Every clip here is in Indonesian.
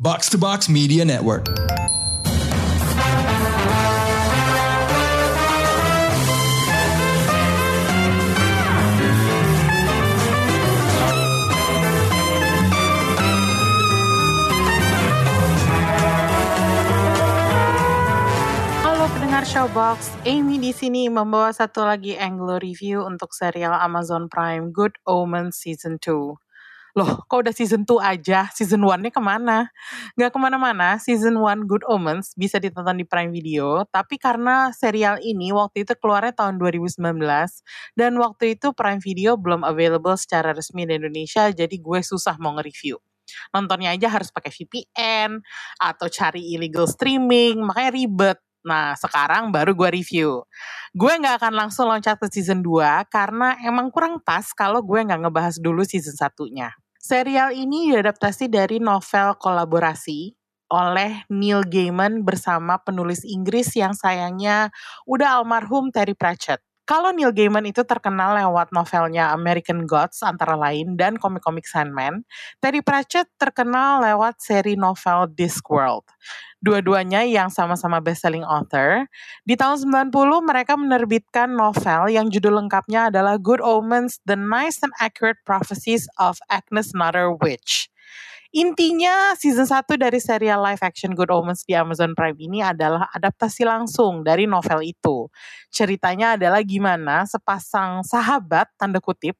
Box to Box Media Network. Showbox, Amy di sini membawa satu lagi Anglo review untuk serial Amazon Prime Good Omens Season 2. Loh, kok udah season 2 aja? Season 1-nya ke mana? Nggak ke mana-mana, season 1 Good Omens bisa ditonton di Prime Video, tapi karena serial ini waktu itu keluarnya tahun 2019, dan waktu itu Prime Video belum available secara resmi di Indonesia, jadi gue susah mau nge-review nontonnya aja harus pakai VPN atau cari illegal streaming, makanya ribet. Nah, sekarang baru gue review. Gue nggak akan langsung loncat ke season 2 karena emang kurang pas kalau gue nggak ngebahas dulu season satunya. Serial ini diadaptasi dari novel kolaborasi oleh Neil Gaiman bersama penulis Inggris yang sayangnya udah almarhum Terry Pratchett. Kalau Neil Gaiman itu terkenal lewat novelnya American Gods antara lain dan komik-komik Sandman, Terry Pratchett terkenal lewat seri novel Discworld. Dua-duanya yang sama-sama best-selling author. Di tahun 90 mereka menerbitkan novel yang judul lengkapnya adalah Good Omens, The Nice and Accurate Prophecies of Agnes Nutter Witch. Intinya season 1 dari serial live action Good Omens di Amazon Prime ini adalah adaptasi langsung dari novel itu. Ceritanya adalah gimana sepasang sahabat tanda kutip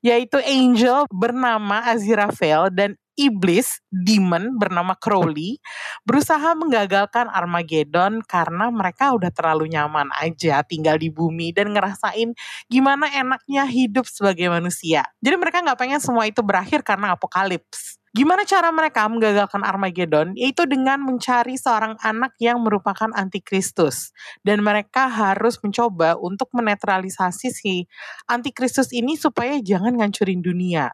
yaitu angel bernama Aziraphale dan iblis demon bernama Crowley berusaha menggagalkan Armageddon karena mereka udah terlalu nyaman aja tinggal di bumi dan ngerasain gimana enaknya hidup sebagai manusia. Jadi mereka nggak pengen semua itu berakhir karena apokalips. Gimana cara mereka menggagalkan Armageddon? Yaitu dengan mencari seorang anak yang merupakan antikristus. Dan mereka harus mencoba untuk menetralisasi si antikristus ini supaya jangan ngancurin dunia.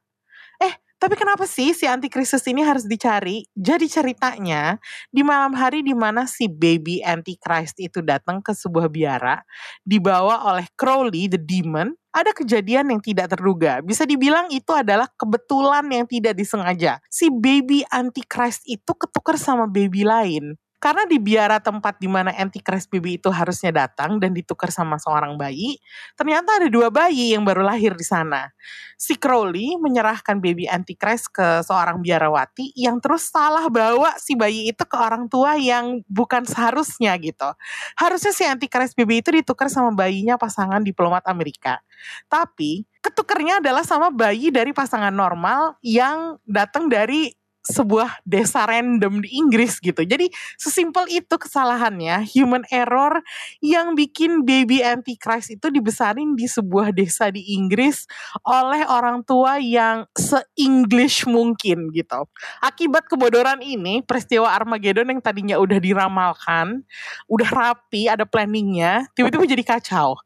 Tapi kenapa sih si antikristus ini harus dicari? Jadi ceritanya di malam hari di mana si baby antichrist itu datang ke sebuah biara dibawa oleh Crowley the demon ada kejadian yang tidak terduga. Bisa dibilang itu adalah kebetulan yang tidak disengaja. Si baby antichrist itu ketukar sama baby lain. Karena di biara tempat di mana Antichrist baby itu harusnya datang dan ditukar sama seorang bayi, ternyata ada dua bayi yang baru lahir di sana. Si Crowley menyerahkan baby Antichrist ke seorang biarawati yang terus salah bawa si bayi itu ke orang tua yang bukan seharusnya gitu. Harusnya si Antichrist baby itu ditukar sama bayinya pasangan diplomat Amerika. Tapi ketukernya adalah sama bayi dari pasangan normal yang datang dari sebuah desa random di Inggris gitu. Jadi sesimpel itu kesalahannya, human error yang bikin baby antichrist itu dibesarin di sebuah desa di Inggris oleh orang tua yang se-English mungkin gitu. Akibat kebodoran ini, peristiwa Armageddon yang tadinya udah diramalkan, udah rapi, ada planningnya, tiba-tiba jadi kacau.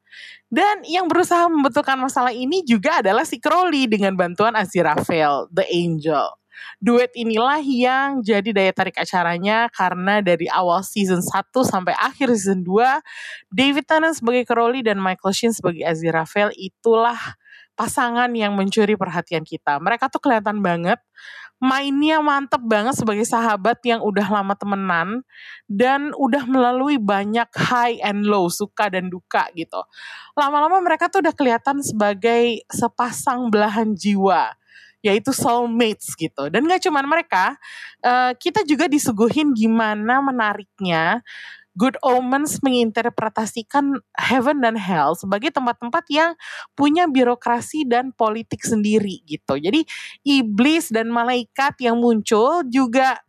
Dan yang berusaha membetulkan masalah ini juga adalah si Crowley dengan bantuan Aziraphale, the angel. Duet inilah yang jadi daya tarik acaranya karena dari awal season 1 sampai akhir season 2, David Tennant sebagai Crowley dan Michael Sheen sebagai Aziraphale itulah pasangan yang mencuri perhatian kita. Mereka tuh kelihatan banget mainnya mantep banget sebagai sahabat yang udah lama temenan dan udah melalui banyak high and low, suka dan duka gitu. Lama-lama mereka tuh udah kelihatan sebagai sepasang belahan jiwa yaitu soulmates gitu. Dan gak cuman mereka, uh, kita juga disuguhin gimana menariknya Good Omens menginterpretasikan heaven dan hell sebagai tempat-tempat yang punya birokrasi dan politik sendiri gitu. Jadi iblis dan malaikat yang muncul juga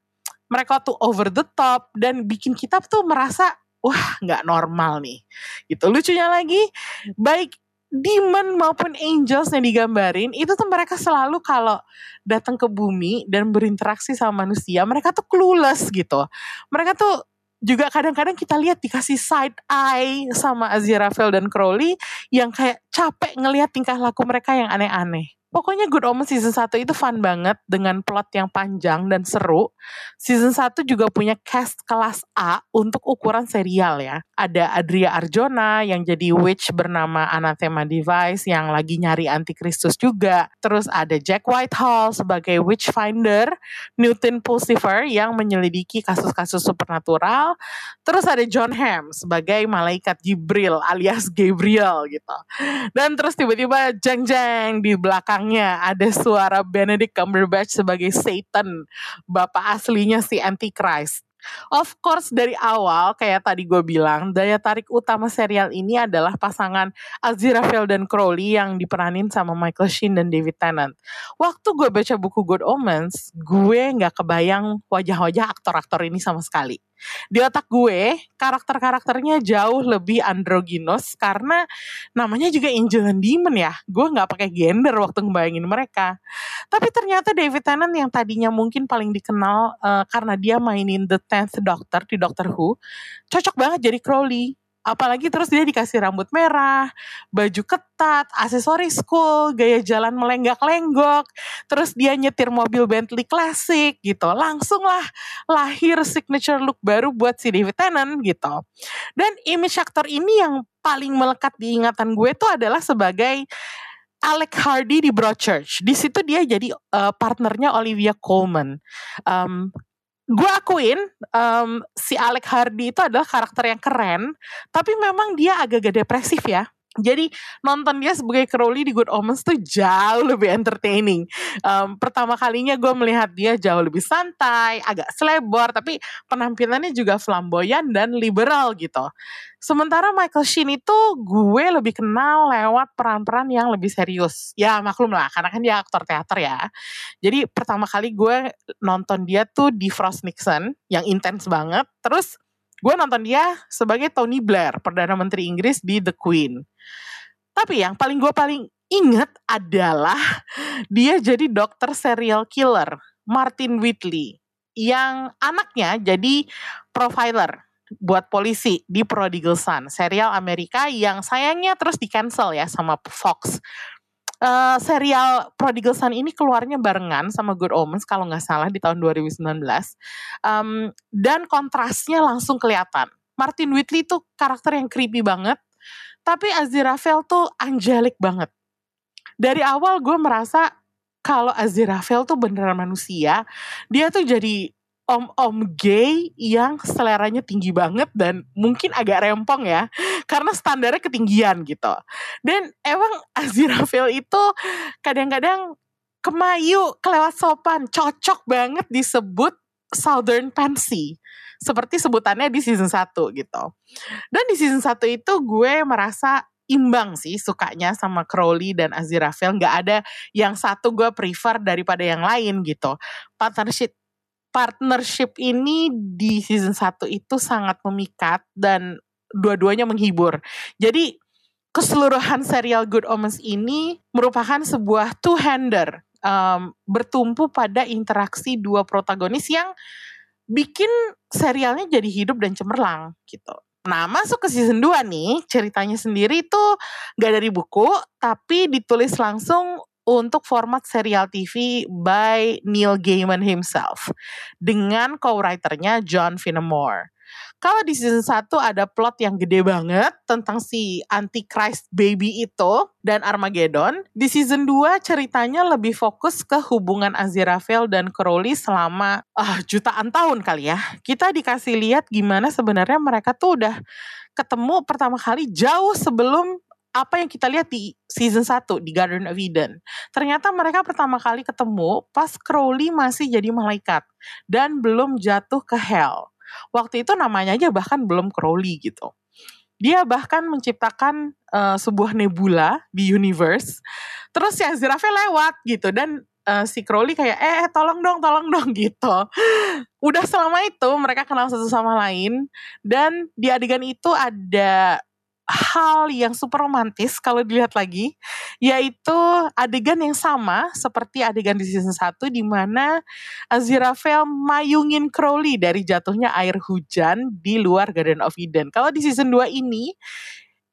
mereka tuh over the top dan bikin kita tuh merasa wah nggak normal nih. Gitu lucunya lagi baik demon maupun angels yang digambarin itu tuh mereka selalu kalau datang ke bumi dan berinteraksi sama manusia mereka tuh clueless gitu. Mereka tuh juga kadang-kadang kita lihat dikasih side eye sama Aziraphale dan Crowley yang kayak capek ngelihat tingkah laku mereka yang aneh-aneh Pokoknya Good Omens season 1 itu fun banget dengan plot yang panjang dan seru. Season 1 juga punya cast kelas A untuk ukuran serial ya. Ada Adria Arjona yang jadi witch bernama Anathema Device yang lagi nyari antikristus juga. Terus ada Jack Whitehall sebagai witch finder, Newton Pulsifer yang menyelidiki kasus-kasus supernatural. Terus ada John Hamm sebagai malaikat Jibril alias Gabriel gitu. Dan terus tiba-tiba jeng-jeng di belakang belakangnya ada suara Benedict Cumberbatch sebagai Satan, bapak aslinya si Antichrist. Of course dari awal kayak tadi gue bilang daya tarik utama serial ini adalah pasangan Aziraphale dan Crowley yang diperanin sama Michael Sheen dan David Tennant. Waktu gue baca buku Good Omens, gue nggak kebayang wajah-wajah aktor-aktor ini sama sekali di otak gue karakter-karakternya jauh lebih androgynous karena namanya juga angel and demon ya. Gue nggak pakai gender waktu ngebayangin mereka. Tapi ternyata David Tennant yang tadinya mungkin paling dikenal uh, karena dia mainin The Tenth Doctor di Doctor Who cocok banget jadi Crowley apalagi terus dia dikasih rambut merah, baju ketat, aksesoris cool, gaya jalan melenggak-lenggok, terus dia nyetir mobil Bentley klasik gitu. Langsung lah lahir signature look baru buat si David Tennant gitu. Dan image aktor ini yang paling melekat di ingatan gue tuh adalah sebagai Alec Hardy di Broadchurch. Di situ dia jadi uh, partnernya Olivia Colman. Um, gue akuin um, si Alec Hardy itu adalah karakter yang keren, tapi memang dia agak-agak depresif ya. Jadi nonton dia sebagai Crowley di Good Omens tuh jauh lebih entertaining. Um, pertama kalinya gue melihat dia jauh lebih santai, agak selebor, tapi penampilannya juga flamboyan dan liberal gitu. Sementara Michael Sheen itu gue lebih kenal lewat peran-peran yang lebih serius. Ya maklum lah, karena kan dia aktor teater ya. Jadi pertama kali gue nonton dia tuh di Frost Nixon, yang intens banget. Terus gue nonton dia sebagai Tony Blair, Perdana Menteri Inggris di The Queen. Tapi yang paling gue paling inget adalah dia jadi dokter serial killer, Martin Whitley, yang anaknya jadi profiler buat polisi di Prodigal Son, serial Amerika yang sayangnya terus di cancel ya sama Fox uh, serial Prodigal Son ini keluarnya barengan sama Good Omens kalau nggak salah di tahun 2019 um, dan kontrasnya langsung kelihatan. Martin Whitley tuh karakter yang creepy banget tapi Aziraphale tuh angelic banget. Dari awal gue merasa kalau Aziraphale tuh beneran manusia dia tuh jadi om-om gay yang seleranya tinggi banget dan mungkin agak rempong ya karena standarnya ketinggian gitu. Dan emang Aziraphale itu kadang-kadang kemayu kelewat sopan cocok banget disebut Southern Pansy. Seperti sebutannya di season 1 gitu. Dan di season 1 itu gue merasa imbang sih sukanya sama Crowley dan Aziraphale. Nggak ada yang satu gue prefer daripada yang lain gitu. Partnership partnership ini di season 1 itu sangat memikat dan dua-duanya menghibur. Jadi keseluruhan serial Good Omens ini merupakan sebuah two-hander um, bertumpu pada interaksi dua protagonis yang bikin serialnya jadi hidup dan cemerlang gitu. Nah masuk ke season 2 nih ceritanya sendiri itu gak dari buku tapi ditulis langsung untuk format serial TV by Neil Gaiman himself dengan co-writernya John Finnemore. Kalau di season 1 ada plot yang gede banget tentang si Antichrist baby itu dan Armageddon. Di season 2 ceritanya lebih fokus ke hubungan Aziraphale dan Crowley selama uh, jutaan tahun kali ya. Kita dikasih lihat gimana sebenarnya mereka tuh udah ketemu pertama kali jauh sebelum apa yang kita lihat di season 1 di Garden of Eden. Ternyata mereka pertama kali ketemu pas Crowley masih jadi malaikat dan belum jatuh ke hell. Waktu itu namanya aja bahkan belum Crowley gitu. Dia bahkan menciptakan uh, sebuah nebula di universe. Terus si Aziraphale lewat gitu dan uh, si Crowley kayak eh, eh tolong dong tolong dong gitu. Udah selama itu mereka kenal satu sama lain dan di adegan itu ada hal yang super romantis kalau dilihat lagi yaitu adegan yang sama seperti adegan di season 1 di mana Aziraphale mayungin Crowley dari jatuhnya air hujan di luar Garden of Eden. Kalau di season 2 ini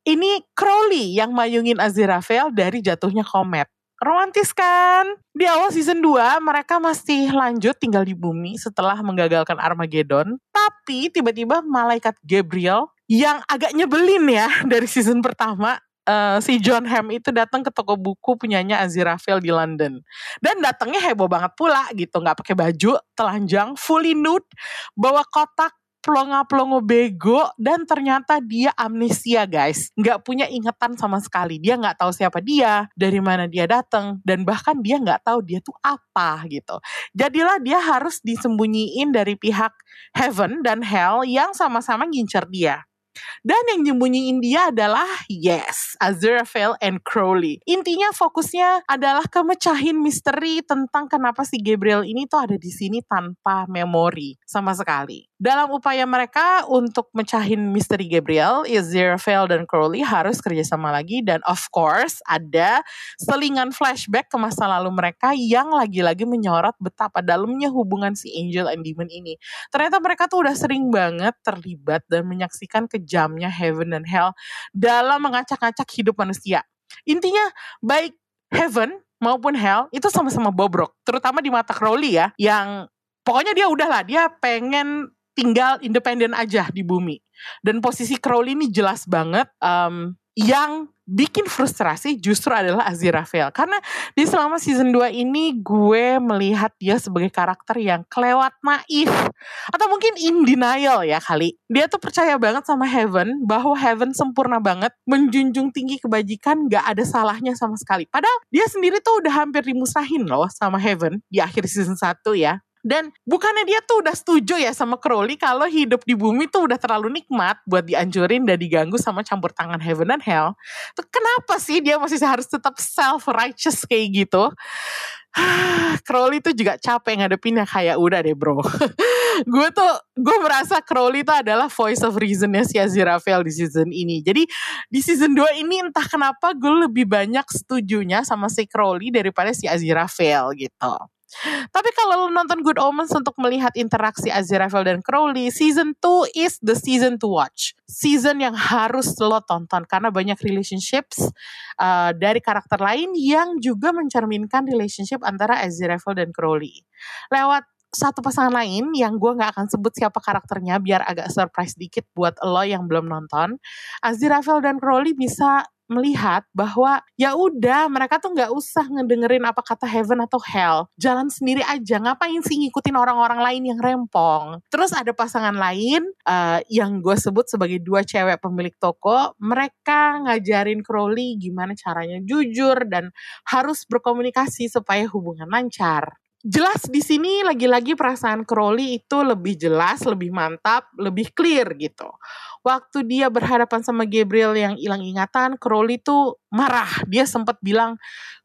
ini Crowley yang mayungin Aziraphale dari jatuhnya komet. Romantis kan? Di awal season 2 mereka masih lanjut tinggal di bumi setelah menggagalkan Armageddon. Tapi tiba-tiba malaikat Gabriel yang agak nyebelin ya dari season pertama uh, si John Hamm itu datang ke toko buku punyanya Aziraphale di London. Dan datangnya heboh banget pula gitu nggak pakai baju telanjang fully nude bawa kotak pelongo-pelongo bego dan ternyata dia amnesia guys. Nggak punya ingatan sama sekali. Dia nggak tahu siapa dia dari mana dia datang dan bahkan dia nggak tahu dia tuh apa gitu. Jadilah dia harus disembunyiin dari pihak heaven dan hell yang sama-sama ngincer dia dan yang nyembunyiin dia adalah yes, Aziraphale and Crowley. Intinya fokusnya adalah kemecahin misteri tentang kenapa si Gabriel ini tuh ada di sini tanpa memori sama sekali. Dalam upaya mereka untuk mecahin misteri Gabriel, Aziraphale dan Crowley harus kerjasama lagi dan of course ada selingan flashback ke masa lalu mereka yang lagi-lagi menyorot betapa dalamnya hubungan si Angel and Demon ini. Ternyata mereka tuh udah sering banget terlibat dan menyaksikan ke kejamnya heaven dan hell dalam mengacak-acak hidup manusia. Intinya baik heaven maupun hell itu sama-sama bobrok, terutama di mata Crowley ya, yang pokoknya dia udahlah dia pengen tinggal independen aja di bumi. Dan posisi Crowley ini jelas banget um, yang bikin frustrasi justru adalah Aziraphale. Karena di selama season 2 ini gue melihat dia sebagai karakter yang kelewat naif. Atau mungkin in denial ya kali. Dia tuh percaya banget sama Heaven, bahwa Heaven sempurna banget, menjunjung tinggi kebajikan, gak ada salahnya sama sekali. Padahal dia sendiri tuh udah hampir dimusahin loh sama Heaven di akhir season 1 ya. Dan bukannya dia tuh udah setuju ya sama Crowley kalau hidup di bumi tuh udah terlalu nikmat buat dianjurin dan diganggu sama campur tangan heaven and hell. Tuh kenapa sih dia masih harus tetap self righteous kayak gitu? Crowley tuh juga capek ngadepinnya kayak udah deh bro. gue tuh gue merasa Crowley tuh adalah voice of reasonnya si Aziraphale di season ini. Jadi di season 2 ini entah kenapa gue lebih banyak setujunya sama si Crowley daripada si Aziraphale gitu. Tapi kalau lo nonton Good Omens untuk melihat interaksi Aziraphale dan Crowley, season 2 is the season to watch. Season yang harus lo tonton karena banyak relationships uh, dari karakter lain yang juga mencerminkan relationship antara Aziraphale dan Crowley. Lewat satu pasangan lain yang gue nggak akan sebut siapa karakternya biar agak surprise dikit buat lo yang belum nonton. Aziraphale dan Crowley bisa melihat bahwa ya udah mereka tuh nggak usah ngedengerin apa kata heaven atau hell. Jalan sendiri aja ngapain sih ngikutin orang-orang lain yang rempong? Terus ada pasangan lain uh, yang gue sebut sebagai dua cewek pemilik toko mereka ngajarin Crowley gimana caranya jujur dan harus berkomunikasi supaya hubungan lancar. Jelas di sini lagi-lagi perasaan Crowley itu lebih jelas, lebih mantap, lebih clear gitu. Waktu dia berhadapan sama Gabriel yang hilang ingatan, Crowley tuh marah. Dia sempat bilang,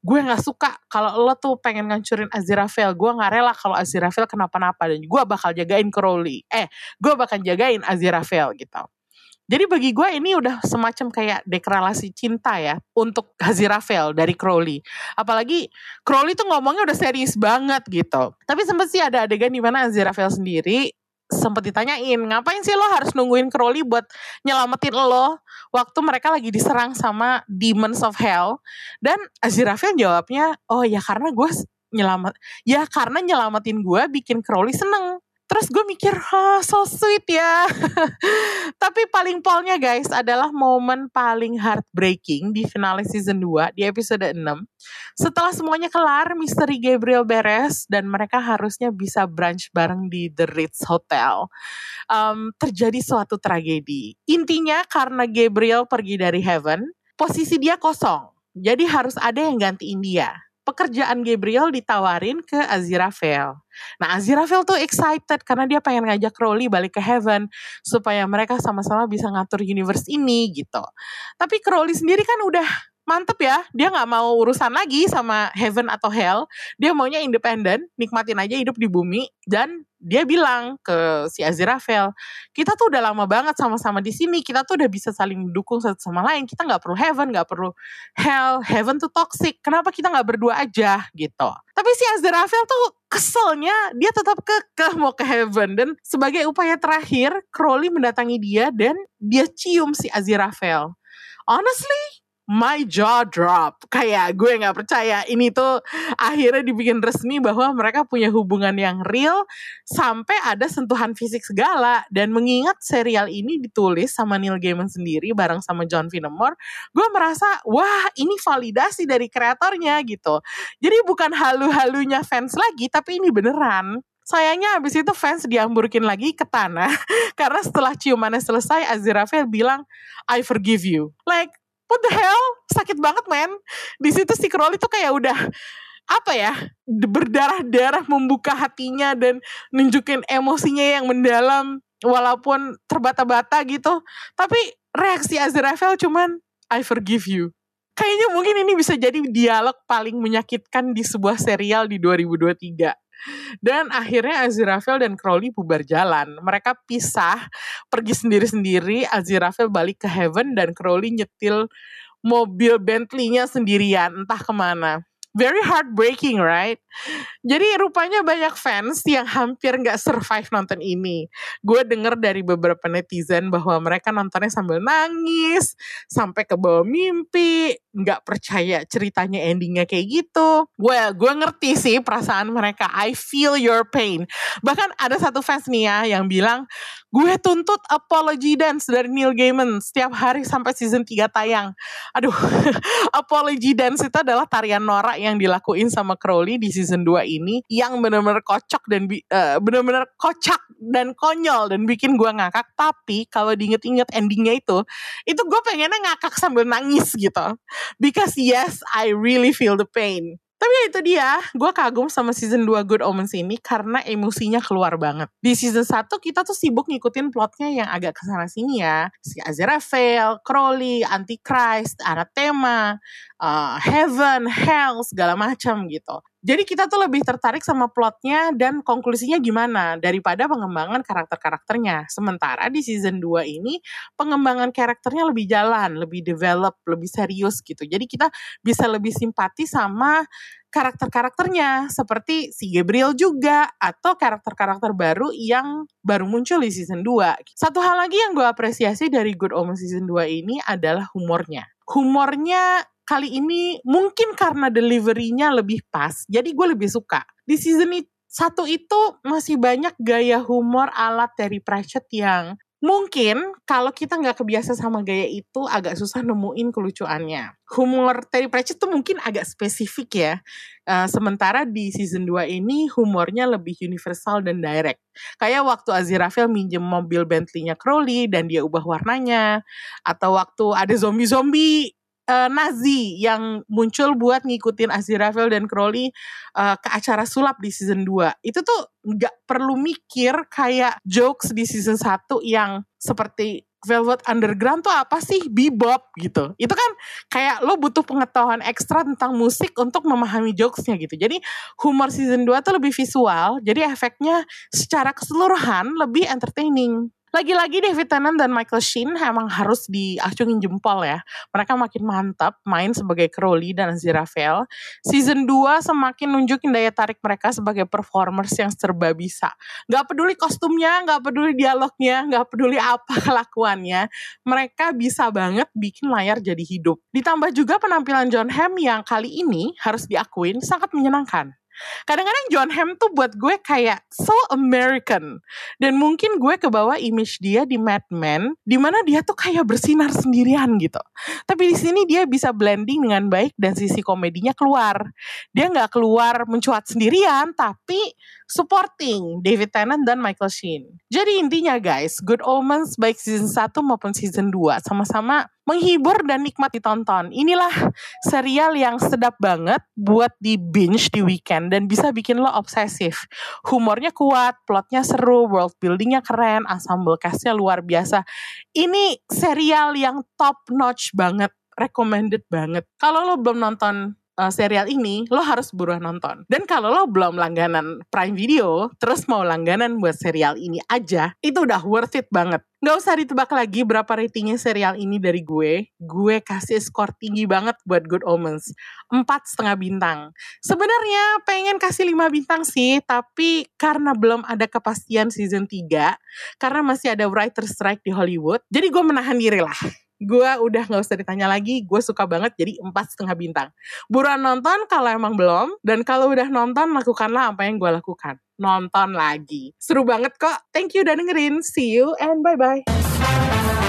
gue nggak suka kalau lo tuh pengen ngancurin Aziraphale. Gue nggak rela kalau Aziraphale kenapa-napa dan gue bakal jagain Crowley. Eh, gue bakal jagain Aziraphale gitu. Jadi bagi gue ini udah semacam kayak deklarasi cinta ya untuk Haziraphale dari Crowley. Apalagi Crowley tuh ngomongnya udah serius banget gitu. Tapi sempat sih ada adegan di mana Haziraphale sendiri sempat ditanyain ngapain sih lo harus nungguin Crowley buat nyelamatin lo? Waktu mereka lagi diserang sama demons of hell dan Aziraphale jawabnya oh ya karena gue nyelamat ya karena nyelamatin gue bikin Crowley seneng Terus gue mikir, oh, so sweet ya. Tapi paling polnya guys adalah momen paling heartbreaking di finale season 2 di episode 6. Setelah semuanya kelar, misteri Gabriel beres dan mereka harusnya bisa brunch bareng di The Ritz Hotel. Um, terjadi suatu tragedi. Intinya karena Gabriel pergi dari heaven, posisi dia kosong. Jadi harus ada yang gantiin dia pekerjaan Gabriel ditawarin ke Aziraphale. Nah Aziraphale tuh excited karena dia pengen ngajak Crowley balik ke Heaven supaya mereka sama-sama bisa ngatur universe ini gitu. Tapi Crowley sendiri kan udah mantep ya, dia nggak mau urusan lagi sama Heaven atau Hell. Dia maunya independen, nikmatin aja hidup di bumi. Dan dia bilang ke si Aziraphale, kita tuh udah lama banget sama-sama di sini, kita tuh udah bisa saling mendukung satu sama lain, kita nggak perlu heaven, nggak perlu hell, heaven tuh toxic, kenapa kita nggak berdua aja? Gitu. Tapi si Aziraphale tuh keselnya dia tetap kekeh mau ke heaven. Dan sebagai upaya terakhir Crowley mendatangi dia dan dia cium si Aziraphale. Honestly, my jaw drop. Kayak gue nggak percaya ini tuh akhirnya dibikin resmi bahwa mereka punya hubungan yang real sampai ada sentuhan fisik segala. Dan mengingat serial ini ditulis sama Neil Gaiman sendiri bareng sama John Finnemore, gue merasa wah ini validasi dari kreatornya gitu. Jadi bukan halu-halunya fans lagi, tapi ini beneran. Sayangnya abis itu fans diamburkin lagi ke tanah karena setelah ciumannya selesai Aziraphale bilang I forgive you. Like what the hell? Sakit banget men. Di situ si Crowley tuh kayak udah apa ya berdarah-darah membuka hatinya dan nunjukin emosinya yang mendalam walaupun terbata-bata gitu. Tapi reaksi Aziraphale cuman I forgive you. Kayaknya mungkin ini bisa jadi dialog paling menyakitkan di sebuah serial di 2023. Dan akhirnya Aziraphale dan Crowley bubar jalan. Mereka pisah, pergi sendiri-sendiri. Aziraphale balik ke Heaven dan Crowley nyetil mobil Bentley-nya sendirian, entah ke mana very heartbreaking, right? Jadi rupanya banyak fans yang hampir nggak survive nonton ini. Gue denger dari beberapa netizen bahwa mereka nontonnya sambil nangis, sampai ke bawah mimpi, nggak percaya ceritanya endingnya kayak gitu. Well, gue ngerti sih perasaan mereka. I feel your pain. Bahkan ada satu fans nih ya yang bilang, gue tuntut apology dance dari Neil Gaiman setiap hari sampai season 3 tayang. Aduh, apology dance itu adalah tarian norak yang dilakuin sama Crowley di season 2 ini yang bener-bener kocok dan uh, bener-bener kocak dan konyol dan bikin gue ngakak tapi kalau diinget-inget endingnya itu itu gue pengennya ngakak sambil nangis gitu because yes I really feel the pain tapi ya itu dia, gue kagum sama season 2 Good Omens ini karena emosinya keluar banget. Di season 1 kita tuh sibuk ngikutin plotnya yang agak ke sana sini ya. Si Aziraphale, Crowley, Antichrist, Anathema, uh, Heaven, Hell, segala macam gitu. Jadi kita tuh lebih tertarik sama plotnya dan konklusinya gimana daripada pengembangan karakter-karakternya. Sementara di season 2 ini pengembangan karakternya lebih jalan, lebih develop, lebih serius gitu. Jadi kita bisa lebih simpati sama karakter-karakternya seperti si Gabriel juga atau karakter-karakter baru yang baru muncul di season 2. Satu hal lagi yang gue apresiasi dari Good Omens season 2 ini adalah humornya. Humornya kali ini mungkin karena deliverynya lebih pas, jadi gue lebih suka. Di season satu itu masih banyak gaya humor ala Terry Pratchett yang mungkin kalau kita nggak kebiasa sama gaya itu agak susah nemuin kelucuannya. Humor Terry Pratchett tuh mungkin agak spesifik ya. Uh, sementara di season 2 ini humornya lebih universal dan direct. Kayak waktu Aziraphale minjem mobil Bentley-nya Crowley dan dia ubah warnanya. Atau waktu ada zombie-zombie uh, Nazi yang muncul buat ngikutin Aziraphale dan Crowley uh, ke acara sulap di season 2. Itu tuh nggak perlu mikir kayak jokes di season 1 yang seperti Velvet Underground tuh apa sih? Bebop gitu. Itu kan kayak lo butuh pengetahuan ekstra tentang musik untuk memahami jokesnya gitu. Jadi humor season 2 tuh lebih visual, jadi efeknya secara keseluruhan lebih entertaining. Lagi-lagi David Tennant dan Michael Sheen emang harus diacungin jempol ya. Mereka makin mantap main sebagai Crowley dan Aziraphale. Season 2 semakin nunjukin daya tarik mereka sebagai performers yang serba bisa. Gak peduli kostumnya, gak peduli dialognya, gak peduli apa kelakuannya. Mereka bisa banget bikin layar jadi hidup. Ditambah juga penampilan John Hamm yang kali ini harus diakuin sangat menyenangkan. Kadang-kadang John Hamm tuh buat gue kayak so American. Dan mungkin gue kebawa image dia di Mad Men, di mana dia tuh kayak bersinar sendirian gitu. Tapi di sini dia bisa blending dengan baik dan sisi komedinya keluar. Dia nggak keluar mencuat sendirian, tapi supporting David Tennant dan Michael Sheen. Jadi intinya guys, Good Omens baik season 1 maupun season 2 sama-sama menghibur dan nikmat ditonton. Inilah serial yang sedap banget buat di binge di weekend dan bisa bikin lo obsesif. Humornya kuat, plotnya seru, world buildingnya keren, ensemble castnya luar biasa. Ini serial yang top notch banget recommended banget. Kalau lo belum nonton uh, serial ini, lo harus buruan nonton. Dan kalau lo belum langganan Prime Video, terus mau langganan buat serial ini aja, itu udah worth it banget. Gak usah ditebak lagi berapa ratingnya serial ini dari gue. Gue kasih skor tinggi banget buat Good Omens. Empat setengah bintang. Sebenarnya pengen kasih lima bintang sih, tapi karena belum ada kepastian season 3, karena masih ada writer strike di Hollywood, jadi gue menahan diri lah gue udah nggak usah ditanya lagi, gue suka banget jadi empat setengah bintang. Buruan nonton kalau emang belum, dan kalau udah nonton lakukanlah apa yang gue lakukan. Nonton lagi. Seru banget kok. Thank you udah dengerin. See you and bye-bye.